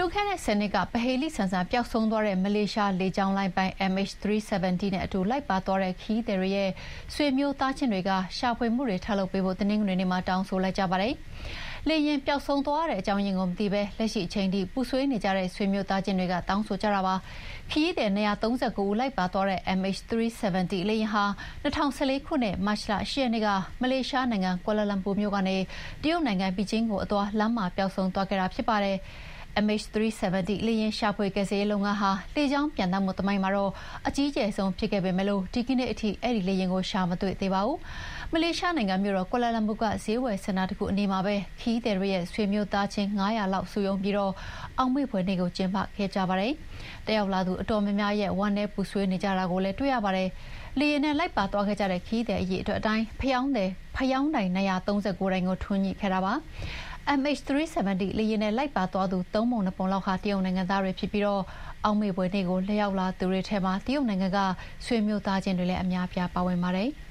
လွန်ခဲ့တဲ့ ၁၀ နှစ်က ပဟေလိဆန်ဆန်ပျောက်ဆုံးသွားတဲ့ မလေးရှားလေကြောင်းလိုင်းပိုင် MH370 နဲ့အတူလိုက်ပါသွားတဲ့ ခရီးသည်တွေရဲ့ ဆွေမျိုးသားချင်းတွေက ရှာဖွေမှုတွေထပ်လုပ်ပေးဖို့ တနင်္ဂနွေနေ့မှာ တောင်းဆိုလိုက်ကြပါတယ်။လေယာဉ်ပျောက်ဆုံးသွားတဲ့အကြောင်းရင်းကိုမသိဘဲ လက်ရှိအချိန်ထိ ပူဆွေးနေကြတဲ့ ဆွေမျိုးသားချင်းတွေက တောင်းဆိုကြတာပါ။ခရီးသည် ၂၃၉ ဦးလိုက်ပါသွားတဲ့ MH370 လေယာဉ်ဟာ ၂၀၁၄ ခုနှစ် မတ်လ ၈ ရက်နေ့က မလေးရှားနိုင်ငံ ကွာလာလမ်ပူမြို့ကနေ တရုတ်နိုင်ငံ ဘေကျင်းကိုအသွား လမ်းမှာပျောက်ဆုံးသွားခဲ့တာဖြစ်ပါတယ်။ MH370 လေယာဉ်ရှာဖွေကယ်ဆယ်ရေးလုပ်ငန်းဟာ လေကြောင်းပျံသန်းမှုသမိုင်းမှာတော့အကြီးကျယ်ဆုံးဖြစ်ခဲ့ပေမယ့် ဒီကနေ့အထိ အဲဒီလေယာဉ်ကို ရှာမတွေ့သေးပါဘူး။မလေးရှားနိုင်ငံမြို့တော် ကွာလာလမ်ပူက ဈေးဝယ်စင်တာတခုအနီးမှာပဲ ခရီးသည်တွေရဲ့ ဆွေမျိုးသားချင်း ၅၀၀ လောက်စုရုံးပြီး အောက်မေ့ဖွယ်နေ့ကို ကျင်းပခဲ့ကြပါတယ်။တက်ရောက်လာသူအတော်များများရဲ့ ဝမ်းနည်းပူဆွေးနေကြတာကိုလည်း တွေ့ရပါတယ်။လေယာဉ်နဲ့လိုက်ပါသွားခဲ့ကြတဲ့ ခရီးသည်အရေအတွက်အတိုင်း ဖယောင်းတိုင် ၂၃၉ တိုင်ကို ထွန်းညှိခဲ့တာပါ။ MH370 လေယာဉ်နဲ့လိုက်ပါသွားသူသုံးပုံနှစ်ပုံလောက်ဟာတရုတ်နိုင်ငံသားတွေဖြစ်ပြီးအောက်မေ့ဖွယ်နေ့ကိုလာရောက်သူတွေထဲမှာတရုတ်နိုင်ငံကဆွေမျိုးသားချင်းတွေလည်းအများအပြားပါဝင်ပါတယ်။